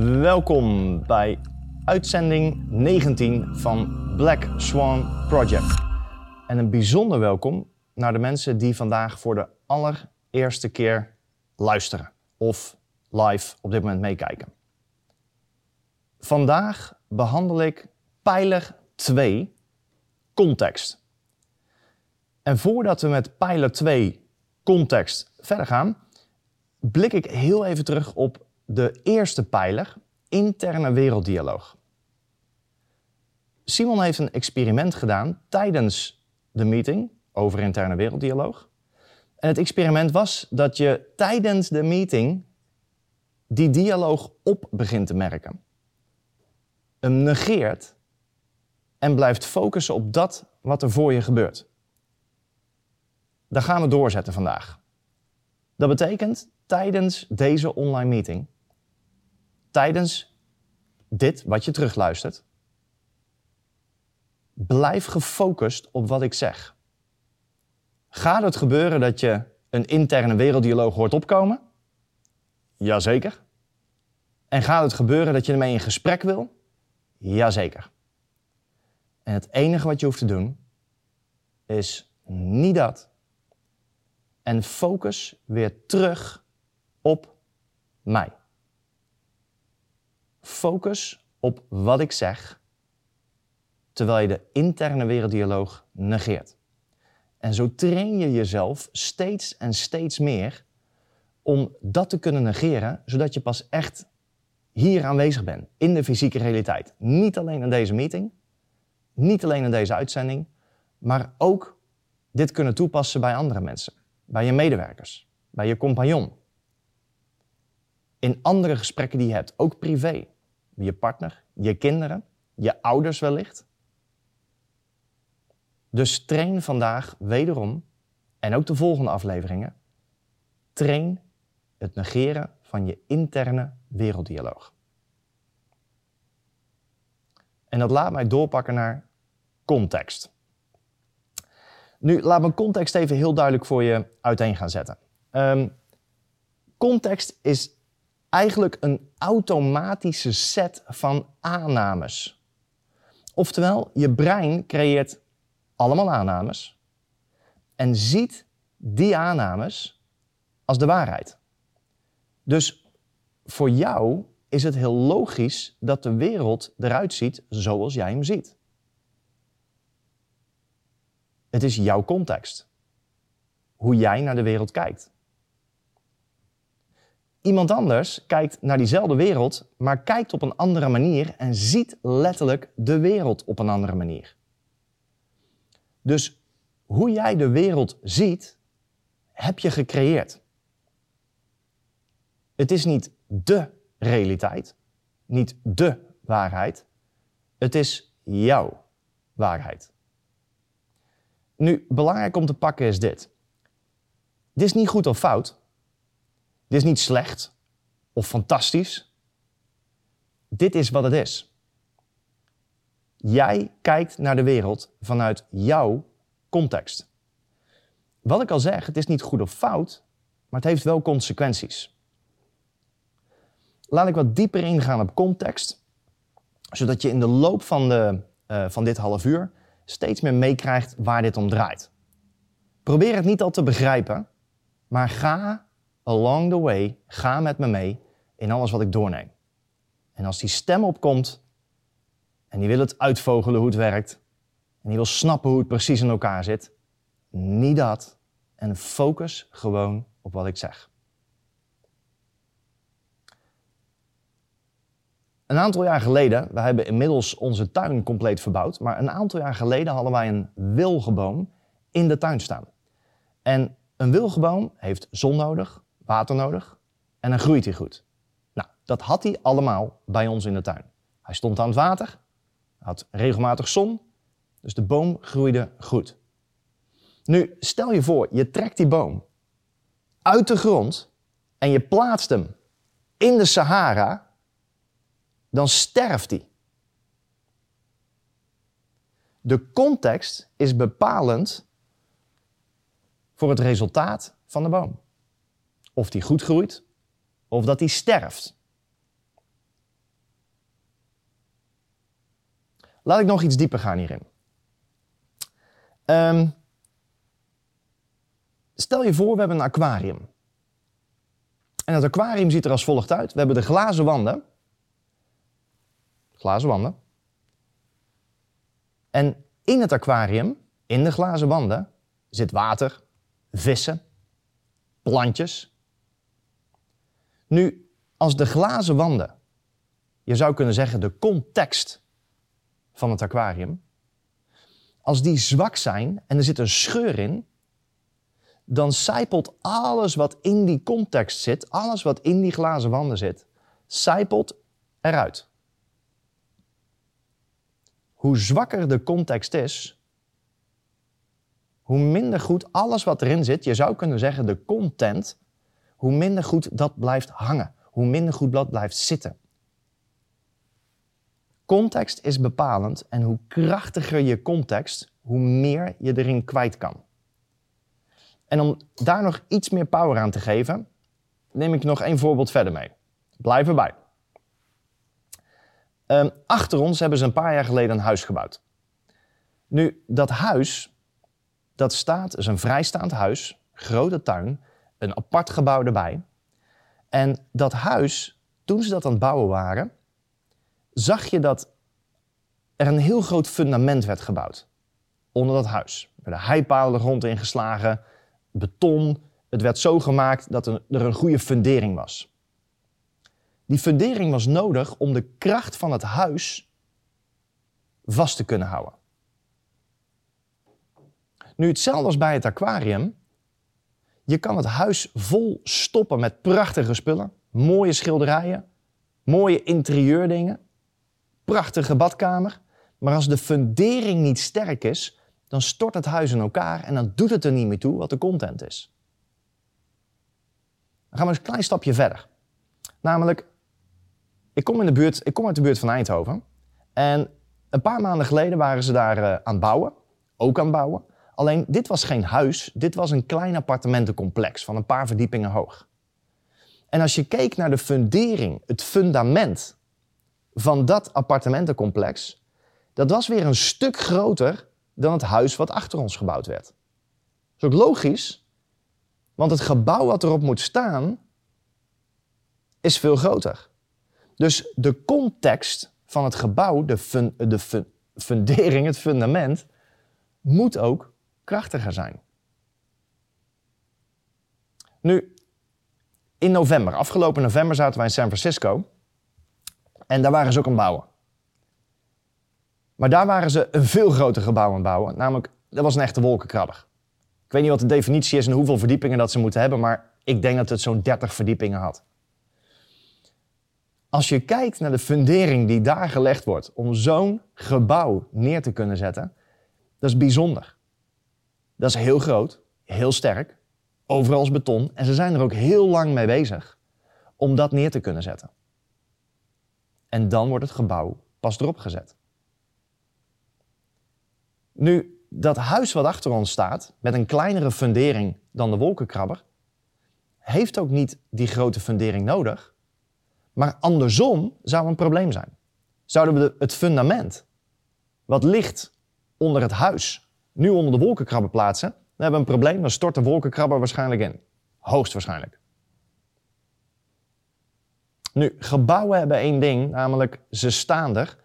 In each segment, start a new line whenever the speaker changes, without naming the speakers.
Welkom bij uitzending 19 van Black Swan Project. En een bijzonder welkom naar de mensen die vandaag voor de allereerste keer luisteren of live op dit moment meekijken. Vandaag behandel ik pijler 2, context. En voordat we met pijler 2, context, verder gaan, blik ik heel even terug op de eerste pijler, interne werelddialoog. Simon heeft een experiment gedaan tijdens de meeting over interne werelddialoog. En het experiment was dat je tijdens de meeting die dialoog op begint te merken. Hem negeert en blijft focussen op dat wat er voor je gebeurt. Daar gaan we doorzetten vandaag. Dat betekent tijdens deze online meeting, tijdens dit wat je terugluistert, blijf gefocust op wat ik zeg. Gaat het gebeuren dat je een interne werelddialoog hoort opkomen? Jazeker. En gaat het gebeuren dat je ermee in gesprek wil? Jazeker. En het enige wat je hoeft te doen is niet dat. En focus weer terug op mij. Focus op wat ik zeg, terwijl je de interne werelddialoog negeert. En zo train je jezelf steeds en steeds meer om dat te kunnen negeren, zodat je pas echt hier aanwezig bent, in de fysieke realiteit. Niet alleen in deze meeting, niet alleen in deze uitzending, maar ook dit kunnen toepassen bij andere mensen, bij je medewerkers, bij je compagnon. In andere gesprekken die je hebt, ook privé, je partner, je kinderen, je ouders wellicht. Dus train vandaag wederom, en ook de volgende afleveringen, train het negeren van je interne werelddialoog. En dat laat mij doorpakken naar context. Nu, laat me context even heel duidelijk voor je uiteen gaan zetten. Um, context is eigenlijk een automatische set van aannames. Oftewel, je brein creëert allemaal aannames en ziet die aannames als de waarheid. Dus voor jou is het heel logisch dat de wereld eruit ziet zoals jij hem ziet. Het is jouw context. Hoe jij naar de wereld kijkt. Iemand anders kijkt naar diezelfde wereld, maar kijkt op een andere manier en ziet letterlijk de wereld op een andere manier. Dus hoe jij de wereld ziet, heb je gecreëerd. Het is niet de realiteit, niet de waarheid. Het is jouw waarheid. Nu, belangrijk om te pakken is dit. Dit is niet goed of fout. Dit is niet slecht of fantastisch. Dit is wat het is. Jij kijkt naar de wereld vanuit jouw context. Wat ik al zeg, het is niet goed of fout, maar het heeft wel consequenties laat ik wat dieper ingaan op context, zodat je in de loop van, de, uh, van dit half uur steeds meer meekrijgt waar dit om draait. Probeer het niet al te begrijpen, maar ga along the way, ga met me mee in alles wat ik doorneem. En als die stem opkomt en die wil het uitvogelen hoe het werkt, en die wil snappen hoe het precies in elkaar zit, niet dat. En focus gewoon op wat ik zeg. Een aantal jaar geleden, we hebben inmiddels onze tuin compleet verbouwd, maar een aantal jaar geleden hadden wij een wilgeboom in de tuin staan. En een wilgeboom heeft zon nodig, water nodig en dan groeit hij goed. Nou, dat had hij allemaal bij ons in de tuin. Hij stond aan het water, had regelmatig zon, dus de boom groeide goed. Nu, stel je voor, je trekt die boom uit de grond en je plaatst hem in de Sahara dan sterft hij. De context is bepalend voor het resultaat van de boom of die goed groeit of dat die sterft. Laat ik nog iets dieper gaan hierin. Ehm, stel je voor, we hebben een aquarium. En het aquarium ziet er als volgt uit. We hebben de glazen wanden. Glazen wanden. En in het aquarium, in de glazen wanden, zit water, vissen, plantjes, nu, als de glazen wanden, je zou kunnen zeggen de context van het aquarium, als die zwak zijn en er zit een scheur in, dan zijpelt alles wat in die context zit, alles wat in die glazen wanden zit, zijpelt eruit. Hoe zwakker de context is, hoe minder goed alles wat erin zit, je zou kunnen zeggen de content, hoe minder goed dat blijft hangen, hoe minder goed dat blijft zitten. Context is bepalend en hoe krachtiger je context, hoe meer je erin kwijt kan. En om daar nog iets meer power aan te geven, neem ik nog één voorbeeld verder mee. Blijf erbij. Um, achter ons hebben ze een paar jaar geleden een huis gebouwd. Nu, dat huis, dat staat, is een vrijstaand huis, grote tuin, een apart gebouw erbij. En dat huis, toen ze dat aan het bouwen waren, zag je dat er een heel groot fundament werd gebouwd. Onder dat huis. Er werden heipalen de grond ingeslagen, beton. Het werd zo gemaakt dat er een goede fundering was. Die fundering was nodig om de kracht van het huis vast te kunnen houden. Nu hetzelfde als bij het aquarium. Je kan het huis vol stoppen met prachtige spullen, mooie schilderijen, mooie interieurdingen, prachtige badkamer. Maar als de fundering niet sterk is, dan stort het huis in elkaar en dan doet het er niet meer toe wat de content is. Dan gaan we een klein stapje verder. Namelijk, ik kom, in de buurt, ik kom uit de buurt van Eindhoven. En een paar maanden geleden waren ze daar uh, aan het bouwen. Ook aan het bouwen. Alleen, dit was geen huis. Dit was een klein appartementencomplex van een paar verdiepingen hoog. En als je keek naar de fundering, het fundament van dat appartementencomplex, dat was weer een stuk groter dan het huis wat achter ons gebouwd werd. Dat is ook logisch, want het gebouw wat erop moet staan is veel groter. Dus de context van het gebouw, de, de fundering, het fundament, moet ook krachtiger zijn. Nu, in november, afgelopen november zaten wij in San Francisco en daar waren ze ook aan het bouwen. Maar daar waren ze een veel groter gebouw aan het bouwen. Namelijk, dat was een echte wolkenkrabber. Ik weet niet wat de definitie is en hoeveel verdiepingen dat ze moeten hebben, maar ik denk dat het zo'n 30 verdiepingen had. Als je kijkt naar de fundering die daar gelegd wordt om zo'n gebouw neer te kunnen zetten, dat is bijzonder. Dat is heel groot, heel sterk, overal beton en ze zijn er ook heel lang mee bezig om dat neer te kunnen zetten. En dan wordt het gebouw pas erop gezet. Nu, dat huis wat achter ons staat, met een kleinere fundering dan de wolkenkrabber, heeft ook niet die grote fundering nodig. Maar andersom zou een probleem zijn. Zouden we het fundament, wat ligt onder het huis, nu onder de wolkenkrabber plaatsen, dan hebben we een probleem, dan stort de wolkenkrabber waarschijnlijk in. Hoogstwaarschijnlijk. Nu, gebouwen hebben één ding, namelijk ze staan er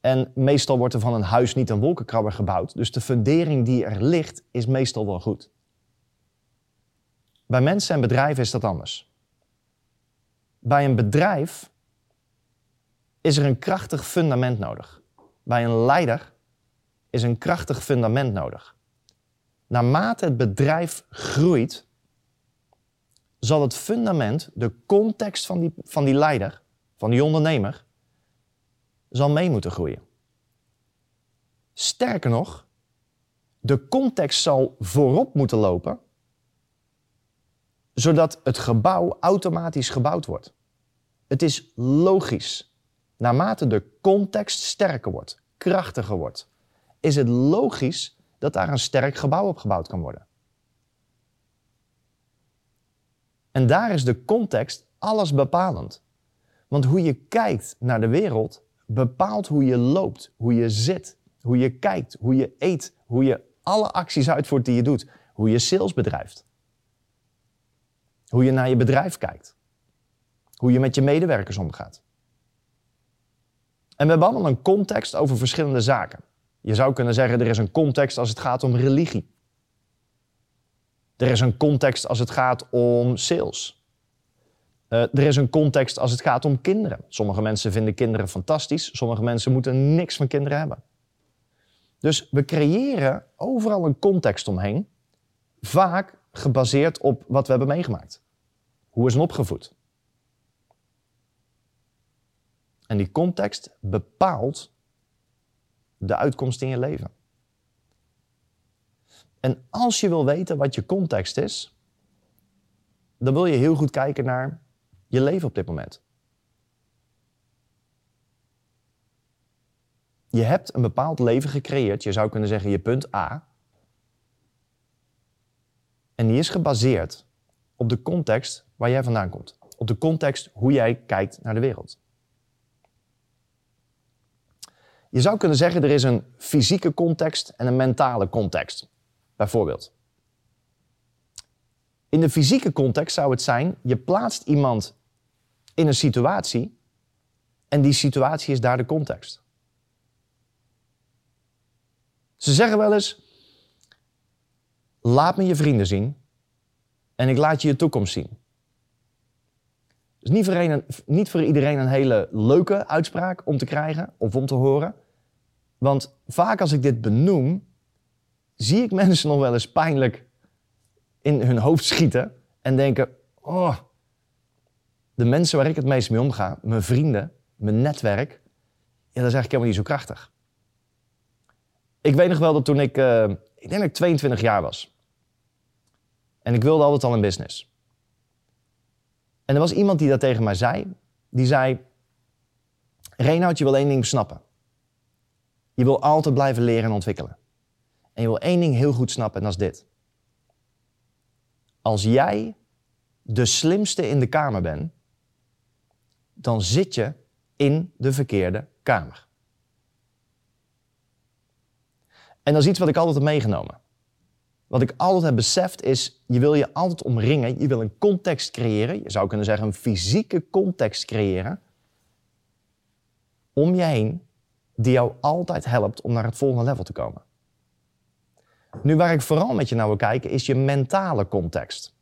en meestal wordt er van een huis niet een wolkenkrabber gebouwd. Dus de fundering die er ligt is meestal wel goed. Bij mensen en bedrijven is dat anders. Bij een bedrijf is er een krachtig fundament nodig. Bij een leider is een krachtig fundament nodig. Naarmate het bedrijf groeit, zal het fundament, de context van die, van die leider, van die ondernemer, zal mee moeten groeien. Sterker nog, de context zal voorop moeten lopen, zodat het gebouw automatisch gebouwd wordt. Het is logisch. Naarmate de context sterker wordt, krachtiger wordt, is het logisch dat daar een sterk gebouw op gebouwd kan worden. En daar is de context alles bepalend. Want hoe je kijkt naar de wereld bepaalt hoe je loopt, hoe je zit, hoe je kijkt, hoe je eet, hoe je alle acties uitvoert die je doet, hoe je sales bedrijft. Hoe je naar je bedrijf kijkt. Hoe je met je medewerkers omgaat. En we hebben allemaal een context over verschillende zaken. Je zou kunnen zeggen, er is een context als het gaat om religie. Er is een context als het gaat om sales. Uh, er is een context als het gaat om kinderen. Sommige mensen vinden kinderen fantastisch, sommige mensen moeten niks van kinderen hebben. Dus we creëren overal een context omheen, vaak gebaseerd op wat we hebben meegemaakt. Hoe is een opgevoed? En die context bepaalt de uitkomst in je leven. En als je wil weten wat je context is, dan wil je heel goed kijken naar je leven op dit moment. Je hebt een bepaald leven gecreëerd. Je zou kunnen zeggen je punt A. En die is gebaseerd op de context waar jij vandaan komt. Op de context hoe jij kijkt naar de wereld. Je zou kunnen zeggen er is een fysieke context en een mentale context. Bijvoorbeeld. In de fysieke context zou het zijn, je plaatst iemand in een situatie en die situatie is daar de context. Ze zeggen wel eens: laat me je vrienden zien en ik laat je je toekomst zien. Dus niet voor, niet voor iedereen een hele leuke uitspraak om te krijgen of om te horen. Want vaak als ik dit benoem, zie ik mensen nog wel eens pijnlijk in hun hoofd schieten en denken: Oh, de mensen waar ik het meest mee omga, mijn vrienden, mijn netwerk, ja, dat is eigenlijk helemaal niet zo krachtig. Ik weet nog wel dat toen ik, uh, ik denk dat ik 22 jaar was. En ik wilde altijd al een business. En er was iemand die dat tegen mij zei. Die zei, Reinhard, je wil één ding snappen. Je wil altijd blijven leren en ontwikkelen. En je wil één ding heel goed snappen en dat is dit. Als jij de slimste in de kamer bent, dan zit je in de verkeerde kamer. En dat is iets wat ik altijd heb meegenomen. Wat ik altijd heb beseft is, je wil je altijd omringen, je wil een context creëren, je zou kunnen zeggen een fysieke context creëren, om je heen, die jou altijd helpt om naar het volgende level te komen. Nu waar ik vooral met je naar wil kijken, is je mentale context.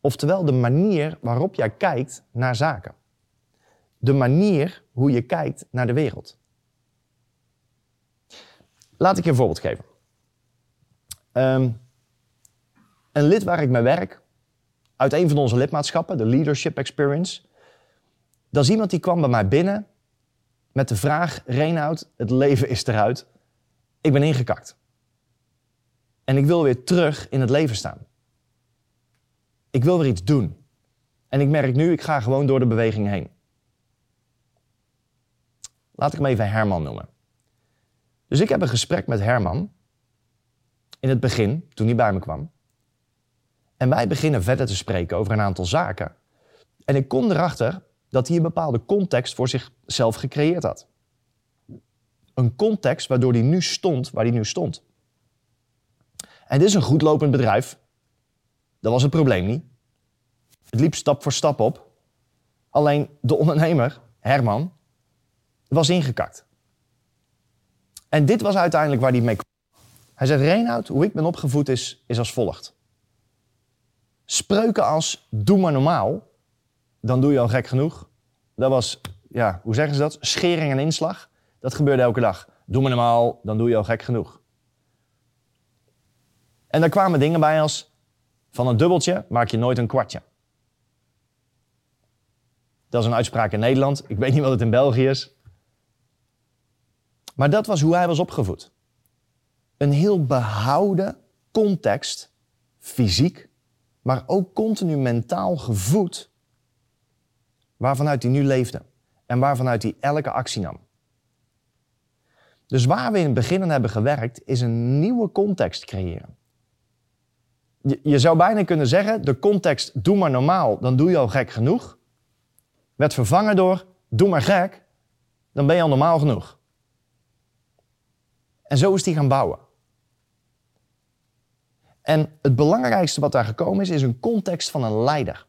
Oftewel de manier waarop jij kijkt naar zaken. De manier hoe je kijkt naar de wereld. Laat ik je een voorbeeld geven. Ehm, een lid waar ik mee werk, uit een van onze lidmaatschappen, de Leadership Experience. Dat is iemand die kwam bij mij binnen met de vraag: Reinoud, het leven is eruit. Ik ben ingekakt. En ik wil weer terug in het leven staan. Ik wil weer iets doen. En ik merk nu, ik ga gewoon door de beweging heen. Laat ik hem even Herman noemen. Dus ik heb een gesprek met Herman in het begin, toen hij bij me kwam. En wij beginnen verder te spreken over een aantal zaken. En ik kom erachter dat hij een bepaalde context voor zichzelf gecreëerd had. Een context waardoor hij nu stond waar hij nu stond. En dit is een goed lopend bedrijf. Dat was het probleem niet. Het liep stap voor stap op. Alleen de ondernemer, Herman, was ingekakt. En dit was uiteindelijk waar hij mee kwam. Hij zegt, Reinhard, hoe ik ben opgevoed is, is als volgt. Spreuken als, doe maar normaal, dan doe je al gek genoeg. Dat was, ja, hoe zeggen ze dat? Schering en inslag. Dat gebeurde elke dag. Doe maar normaal, dan doe je al gek genoeg. En daar kwamen dingen bij als, van een dubbeltje maak je nooit een kwartje. Dat is een uitspraak in Nederland. Ik weet niet wat het in België is. Maar dat was hoe hij was opgevoed. Een heel behouden context, fysiek, maar ook continu mentaal gevoed, waarvanuit hij nu leefde en waarvanuit hij elke actie nam. Dus waar we in het begin aan hebben gewerkt, is een nieuwe context creëren. Je, je zou bijna kunnen zeggen, de context doe maar normaal, dan doe je al gek genoeg, werd vervangen door doe maar gek, dan ben je al normaal genoeg. En zo is hij gaan bouwen. En het belangrijkste wat daar gekomen is, is een context van een leider.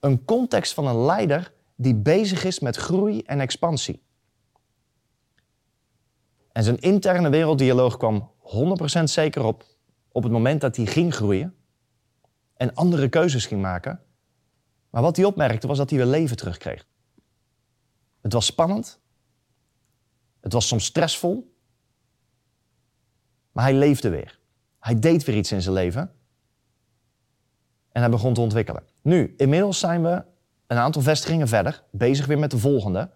Een context van een leider die bezig is met groei en expansie. En zijn interne werelddialoog kwam 100% zeker op op het moment dat hij ging groeien en andere keuzes ging maken. Maar wat hij opmerkte was dat hij weer leven terugkreeg. Het was spannend. Het was soms stressvol. Maar hij leefde weer. Hij deed weer iets in zijn leven. En hij begon te ontwikkelen. Nu, inmiddels zijn we een aantal vestigingen verder, bezig weer met de volgende.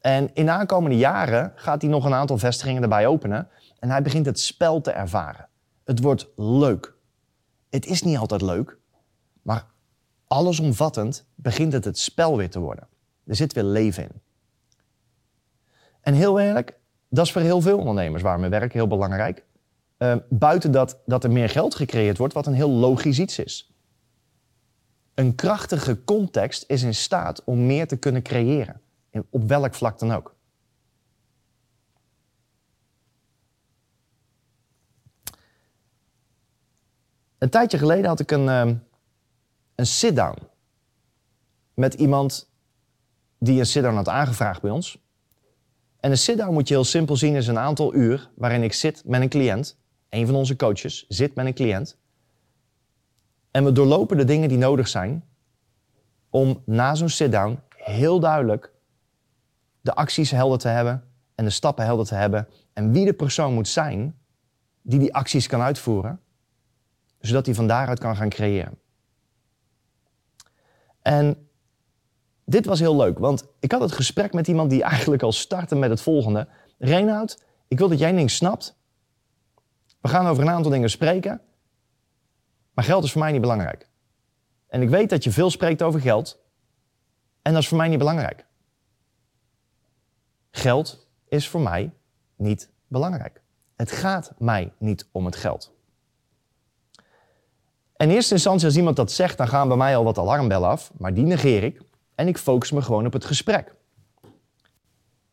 En in de aankomende jaren gaat hij nog een aantal vestigingen erbij openen. En hij begint het spel te ervaren. Het wordt leuk. Het is niet altijd leuk, maar allesomvattend begint het het spel weer te worden. Er zit weer leven in. En heel eerlijk, dat is voor heel veel ondernemers waar we werken heel belangrijk. Uh, buiten dat, dat er meer geld gecreëerd wordt, wat een heel logisch iets is. Een krachtige context is in staat om meer te kunnen creëren, op welk vlak dan ook. Een tijdje geleden had ik een, um, een sit-down met iemand die een sit-down had aangevraagd bij ons. En een sit-down moet je heel simpel zien is een aantal uur waarin ik zit met een cliënt. Een van onze coaches zit met een cliënt. En we doorlopen de dingen die nodig zijn om na zo'n sit-down heel duidelijk de acties helder te hebben en de stappen helder te hebben en wie de persoon moet zijn die die acties kan uitvoeren zodat hij van daaruit kan gaan creëren. En dit was heel leuk, want ik had het gesprek met iemand die eigenlijk al startte met het volgende. Reinoud, ik wil dat jij ding snapt. We gaan over een aantal dingen spreken, maar geld is voor mij niet belangrijk. En ik weet dat je veel spreekt over geld, en dat is voor mij niet belangrijk. Geld is voor mij niet belangrijk. Het gaat mij niet om het geld. In eerste instantie, als iemand dat zegt, dan gaan bij mij al wat alarmbellen af. Maar die negeer ik. En ik focus me gewoon op het gesprek.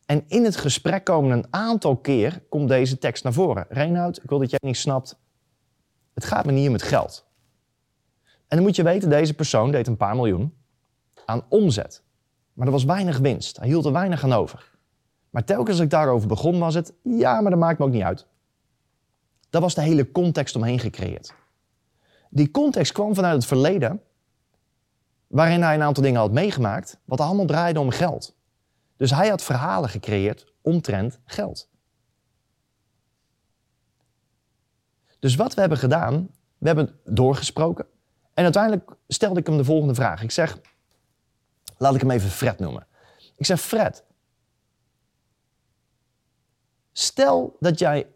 En in het gesprek komen een aantal keer komt deze tekst naar voren. Reinoud, ik wil dat jij niet snapt. Het gaat me niet om het geld. En dan moet je weten, deze persoon deed een paar miljoen aan omzet. Maar er was weinig winst. Hij hield er weinig aan over. Maar telkens als ik daarover begon, was het, ja, maar dat maakt me ook niet uit. Dat was de hele context omheen gecreëerd. Die context kwam vanuit het verleden, waarin hij een aantal dingen had meegemaakt, wat allemaal draaide om geld. Dus hij had verhalen gecreëerd omtrent geld. Dus wat we hebben gedaan, we hebben doorgesproken. En uiteindelijk stelde ik hem de volgende vraag. Ik zeg, laat ik hem even Fred noemen. Ik zeg, Fred, stel dat jij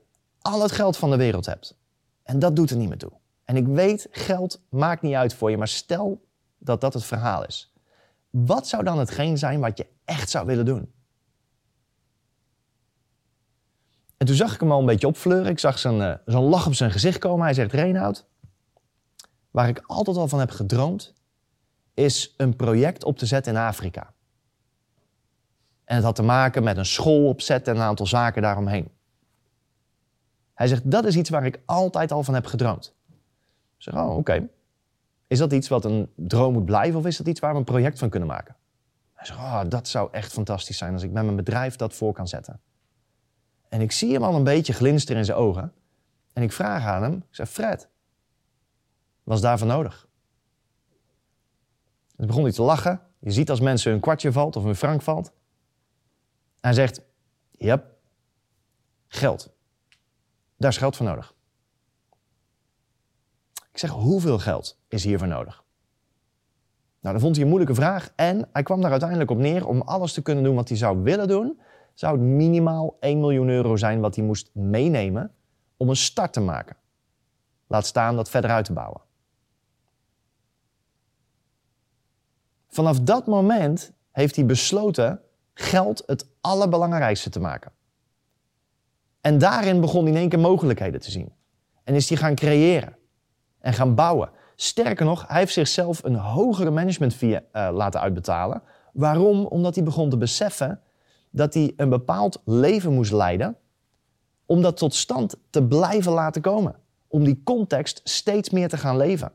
al het geld van de wereld hebt. En dat doet er niet meer toe. En ik weet, geld maakt niet uit voor je, maar stel dat dat het verhaal is. Wat zou dan hetgeen zijn wat je echt zou willen doen? En toen zag ik hem al een beetje opfleuren. Ik zag zo'n uh, lach op zijn gezicht komen. Hij zegt, Reinoud, waar ik altijd al van heb gedroomd, is een project op te zetten in Afrika. En het had te maken met een school opzetten en een aantal zaken daaromheen. Hij zegt, dat is iets waar ik altijd al van heb gedroomd. Ik zeg, oh, oké. Is dat iets wat een droom moet blijven of is dat iets waar we een project van kunnen maken? Hij zegt, oh, dat zou echt fantastisch zijn als ik met mijn bedrijf dat voor kan zetten. En ik zie hem al een beetje glinsteren in zijn ogen. En ik vraag aan hem, ik zeg, Fred, was daarvoor nodig? Dus begon hij te lachen. Je ziet als mensen een kwartje valt of een frank valt. Hij zegt, ja, geld. Daar is geld voor nodig. Ik zeg, hoeveel geld is hiervoor nodig? Nou, dan vond hij een moeilijke vraag en hij kwam daar uiteindelijk op neer om alles te kunnen doen wat hij zou willen doen. Zou het minimaal 1 miljoen euro zijn wat hij moest meenemen om een start te maken. Laat staan dat verder uit te bouwen. Vanaf dat moment heeft hij besloten geld het allerbelangrijkste te maken. En daarin begon hij in één keer mogelijkheden te zien. En is hij gaan creëren en gaan bouwen. Sterker nog, hij heeft zichzelf een hogere management fee uh, laten uitbetalen. Waarom? Omdat hij begon te beseffen dat hij een bepaald leven moest leiden om dat tot stand te blijven laten komen. Om die context steeds meer te gaan leven.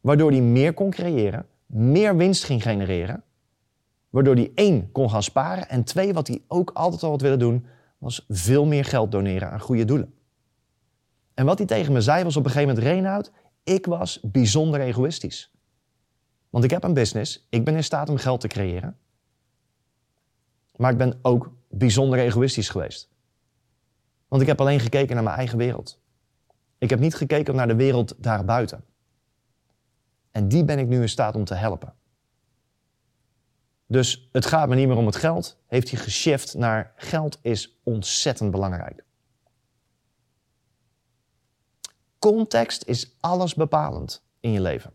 Waardoor hij meer kon creëren, meer winst ging genereren. Waardoor hij één kon gaan sparen en twee, wat hij ook altijd al had willen doen, was veel meer geld doneren aan goede doelen. En wat hij tegen me zei was op een gegeven moment, Reinoud, ik was bijzonder egoïstisch. Want ik heb een business, ik ben in staat om geld te creëren. Maar ik ben ook bijzonder egoïstisch geweest. Want ik heb alleen gekeken naar mijn eigen wereld. Ik heb niet gekeken naar de wereld daarbuiten. En die ben ik nu in staat om te helpen. Dus het gaat me niet meer om het geld. Heeft hij geshift naar geld is ontzettend belangrijk. Context is alles bepalend in je leven.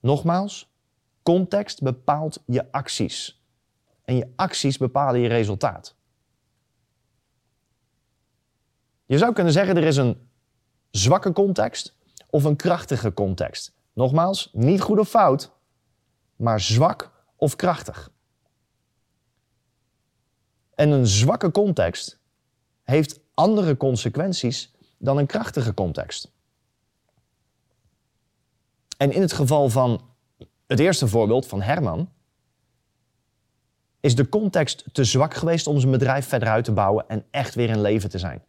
Nogmaals, context bepaalt je acties. En je acties bepalen je resultaat. Je zou kunnen zeggen, er is een zwakke context of een krachtige context. Nogmaals, niet goed of fout, maar zwak of krachtig. En een zwakke context heeft andere consequenties dan een krachtige context. En in het geval van het eerste voorbeeld van Herman, is de context te zwak geweest om zijn bedrijf verder uit te bouwen en echt weer in leven te zijn.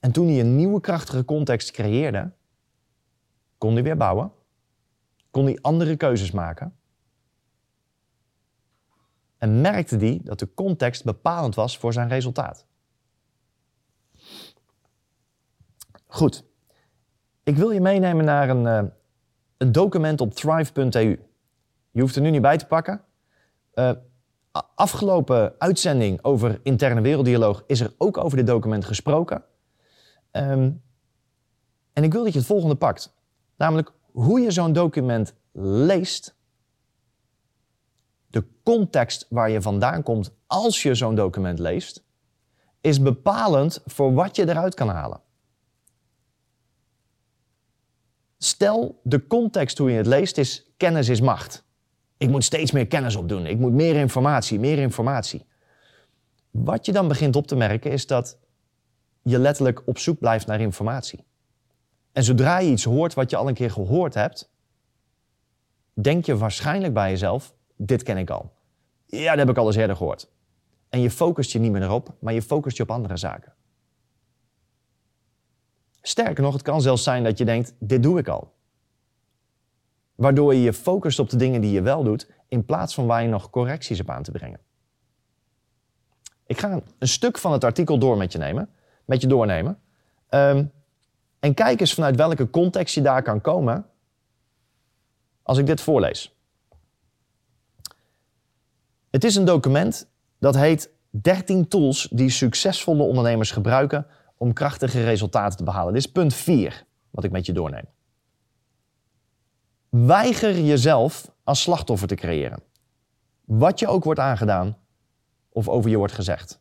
En toen hij een nieuwe krachtige context creëerde, kon hij weer bouwen, kon hij andere keuzes maken. En merkte hij dat de context bepalend was voor zijn resultaat. Goed, ik wil je meenemen naar een, uh, een document op thrive.eu. Je hoeft er nu niet bij te pakken. Uh, afgelopen uitzending over interne werelddialoog is er ook over dit document gesproken. Um, en ik wil dat je het volgende pakt. Namelijk hoe je zo'n document leest. De context waar je vandaan komt als je zo'n document leest, is bepalend voor wat je eruit kan halen. Stel, de context hoe je het leest is kennis is macht. Ik moet steeds meer kennis opdoen. Ik moet meer informatie, meer informatie. Wat je dan begint op te merken is dat je letterlijk op zoek blijft naar informatie. En zodra je iets hoort wat je al een keer gehoord hebt, denk je waarschijnlijk bij jezelf: dit ken ik al. Ja, dat heb ik al eens eerder gehoord. En je focust je niet meer erop, maar je focust je op andere zaken. Sterker nog, het kan zelfs zijn dat je denkt: dit doe ik al. Waardoor je je focust op de dingen die je wel doet, in plaats van waar je nog correcties op aan te brengen. Ik ga een stuk van het artikel door met je nemen, met je doornemen. Ehm, en kijk eens vanuit welke context je daar kan komen als ik dit voorlees. Het is een document dat heet 13 tools die succesvolle ondernemers gebruiken om krachtige resultaten te behalen. Dit is punt 4 wat ik met je doorneem. Weiger jezelf als slachtoffer te creëren. Wat je ook wordt aangedaan of over je wordt gezegd.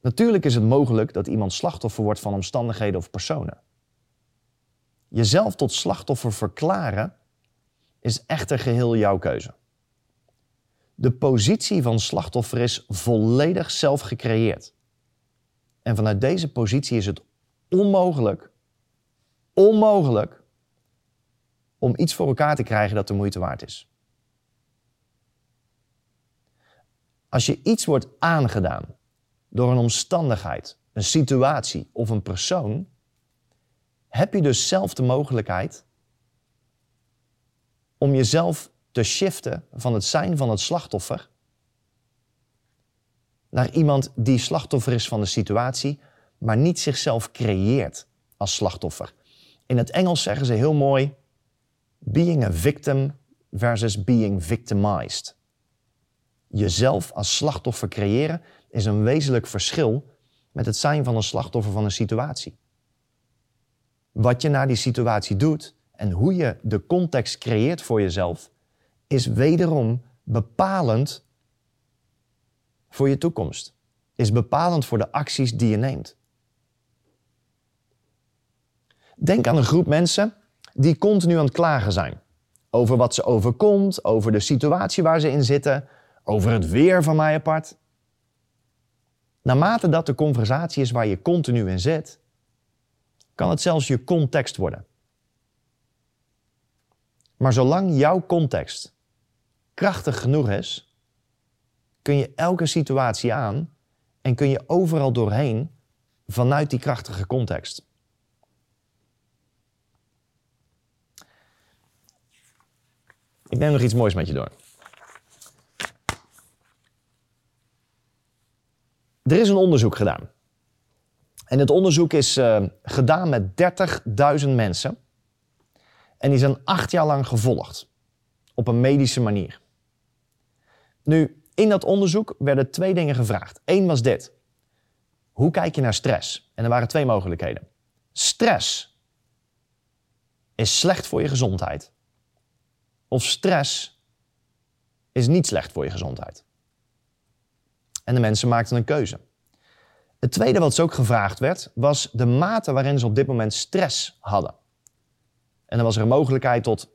Natuurlijk is het mogelijk dat iemand slachtoffer wordt van omstandigheden of personen. Jezelf tot slachtoffer verklaren is echter geheel jouw keuze. De positie van slachtoffer is volledig zelf gecreëerd. En vanuit deze positie is het onmogelijk, onmogelijk, om iets voor elkaar te krijgen dat de moeite waard is. Als je iets wordt aangedaan door een omstandigheid, een situatie of een persoon, heb je dus zelf de mogelijkheid om jezelf te shiften van het zijn van het slachtoffer naar iemand die slachtoffer is van de situatie, maar niet zichzelf creëert als slachtoffer. In het Engels zeggen ze heel mooi: being a victim versus being victimized. Jezelf als slachtoffer creëren is een wezenlijk verschil met het zijn van een slachtoffer van een situatie. Wat je naar die situatie doet en hoe je de context creëert voor jezelf, is wederom bepalend voor je toekomst. Is bepalend voor de acties die je neemt. Denk aan een groep mensen die continu aan het klagen zijn. over wat ze overkomt, over de situatie waar ze in zitten, over het weer van mij apart. Naarmate dat de conversatie is waar je continu in zit, kan het zelfs je context worden. Maar zolang jouw context krachtig genoeg is, kun je elke situatie aan en kun je overal doorheen vanuit die krachtige context. Ik neem nog iets moois met je door. Er is een onderzoek gedaan. En het onderzoek is uh, gedaan met 30.000 mensen. En die zijn acht jaar lang gevolgd. Op een medische manier. Nu, in dat onderzoek werden twee dingen gevraagd. Eén was dit. Hoe kijk je naar stress? En er waren twee mogelijkheden. Stress is slecht voor je gezondheid. Of stress is niet slecht voor je gezondheid. En de mensen maakten een keuze. Het tweede wat ze ook gevraagd werd, was de mate waarin ze op dit moment stress hadden. En dan was er een mogelijkheid tot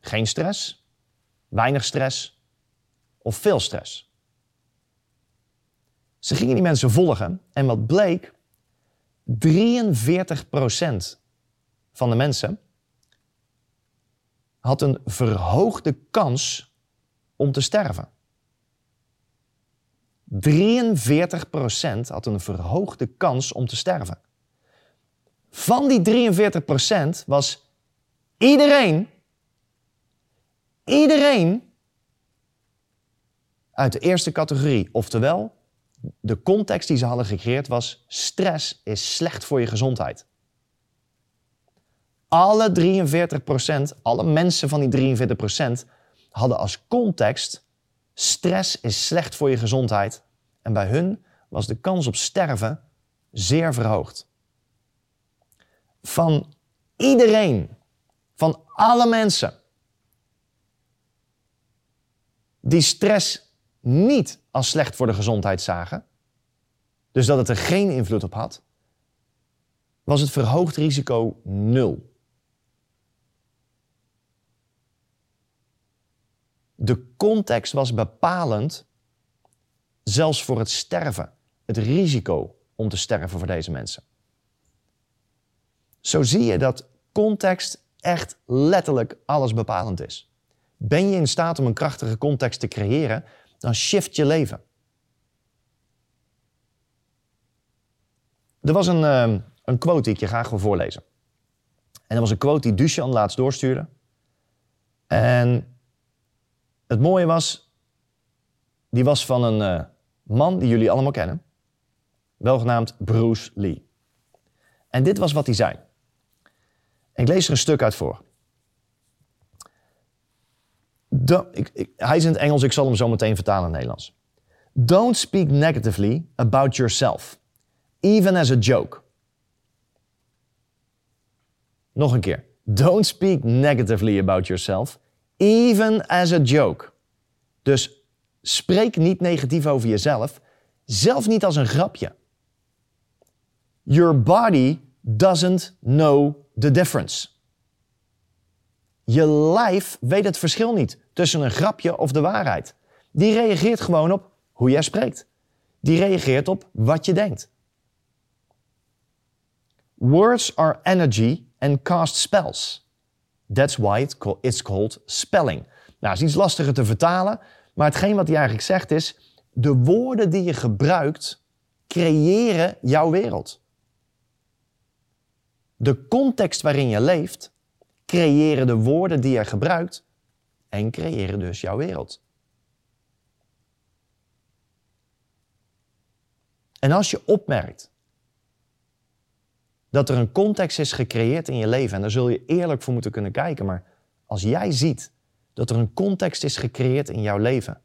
geen stress, weinig stress of veel stress. Ze gingen die mensen volgen en wat bleek, 43% van de mensen had een verhoogde kans om te sterven. 43% had een verhoogde kans om te sterven. Van die 43% was iedereen, iedereen uit de eerste categorie. Oftewel, de context die ze hadden gecreëerd was: stress is slecht voor je gezondheid. Alle 43%, alle mensen van die 43% hadden als context stress is slecht voor je gezondheid. En bij hun was de kans op sterven zeer verhoogd. Van iedereen, van alle mensen die stress niet als slecht voor de gezondheid zagen, dus dat het er geen invloed op had, was het verhoogd risico nul. De context was bepalend, zelfs voor het sterven, het risico om te sterven voor deze mensen. Zo zie je dat context echt letterlijk alles bepalend is. Ben je in staat om een krachtige context te creëren, dan shift je leven. Er was een, uh, een quote die ik je graag wil voorlezen. En dat was een quote die Duchan laatst doorstuurde. En het mooie was, die was van een uh, man die jullie allemaal kennen, welgenaamd Bruce Lee. En dit was wat hij zei. ik lees er een stuk uit voor. Ik, ik, hij is in het Engels, ik zal hem zo meteen vertalen in het Nederlands. Don't speak negatively about yourself, even as a joke. Nog een keer. Don't speak negatively about yourself, even as a joke. Dus spreek niet negatief over jezelf, zelf niet als een grapje. Your body doesn't know the difference. Je lijf weet het verschil niet tussen een grapje of de waarheid. Die reageert gewoon op hoe jij spreekt. Die reageert op wat je denkt. Words are energy and cast spells. That's why it's called spelling. Nou, is iets lastiger te vertalen, maar hetgeen wat hij eigenlijk zegt is: de woorden die je gebruikt creëren jouw wereld. De context waarin je leeft creëren de woorden die je gebruikt en creëren dus jouw wereld. En als je opmerkt dat er een context is gecreëerd in je leven. En daar zul je eerlijk voor moeten kunnen kijken. Maar als jij ziet dat er een context is gecreëerd in jouw leven,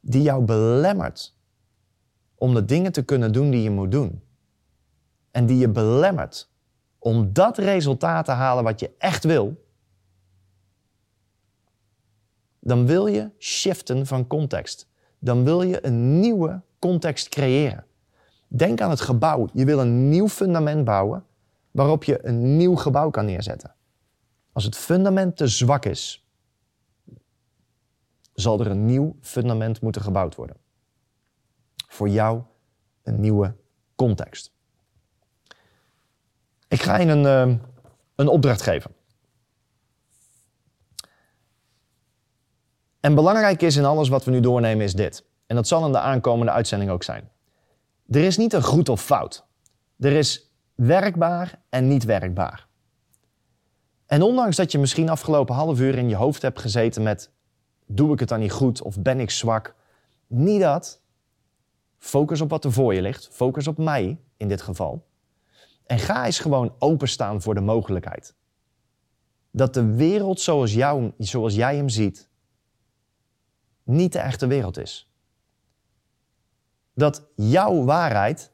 die jou belemmert om de dingen te kunnen doen die je moet doen. En die je belemmert om dat resultaat te halen wat je echt wil. Dan wil je shiften van context. Dan wil je een nieuwe context creëren. Denk aan het gebouw. Je wil een nieuw fundament bouwen waarop je een nieuw gebouw kan neerzetten. Als het fundament te zwak is, zal er een nieuw fundament moeten gebouwd worden. Voor jou een nieuwe context. Ik ga je een, uh, een opdracht geven. En belangrijk is in alles wat we nu doornemen is dit. En dat zal in de aankomende uitzending ook zijn. Er is niet een goed of fout. Er is werkbaar en niet werkbaar. En ondanks dat je misschien afgelopen half uur in je hoofd hebt gezeten met doe ik het dan niet goed of ben ik zwak, niet dat. Focus op wat er voor je ligt. Focus op mij in dit geval. En ga eens gewoon openstaan voor de mogelijkheid. Dat de wereld zoals, jou, zoals jij hem ziet, niet de echte wereld is. Dat jouw waarheid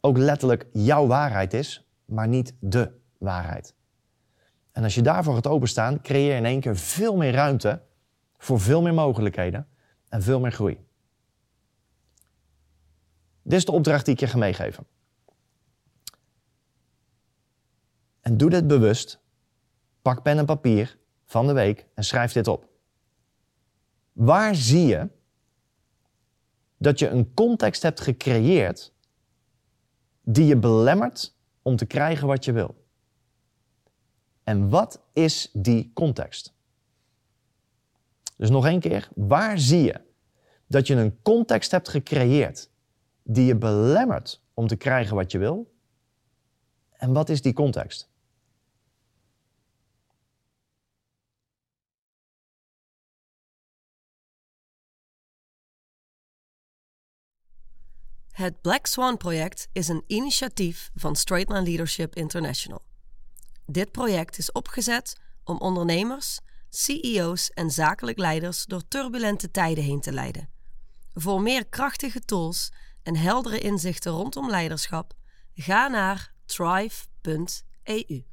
ook letterlijk jouw waarheid is, maar niet de waarheid. En als je daarvoor gaat openstaan, creëer je in één keer veel meer ruimte voor veel meer mogelijkheden en veel meer groei. Dit is de opdracht die ik je ga meegeven. En doe dit bewust. Pak pen en papier van de week en schrijf dit op. Waar zie je dat je een context hebt gecreëerd die je belemmert om te krijgen wat je wil? En wat is die context? Dus nog één keer, waar zie je dat je een context hebt gecreëerd die je belemmert om te krijgen wat je wil? En wat is die context?
Het Black Swan Project is een initiatief van Straightline Leadership International. Dit project is opgezet om ondernemers, CEO's en zakelijk leiders door turbulente tijden heen te leiden. Voor meer krachtige tools en heldere inzichten rondom leiderschap, ga naar thrive.eu.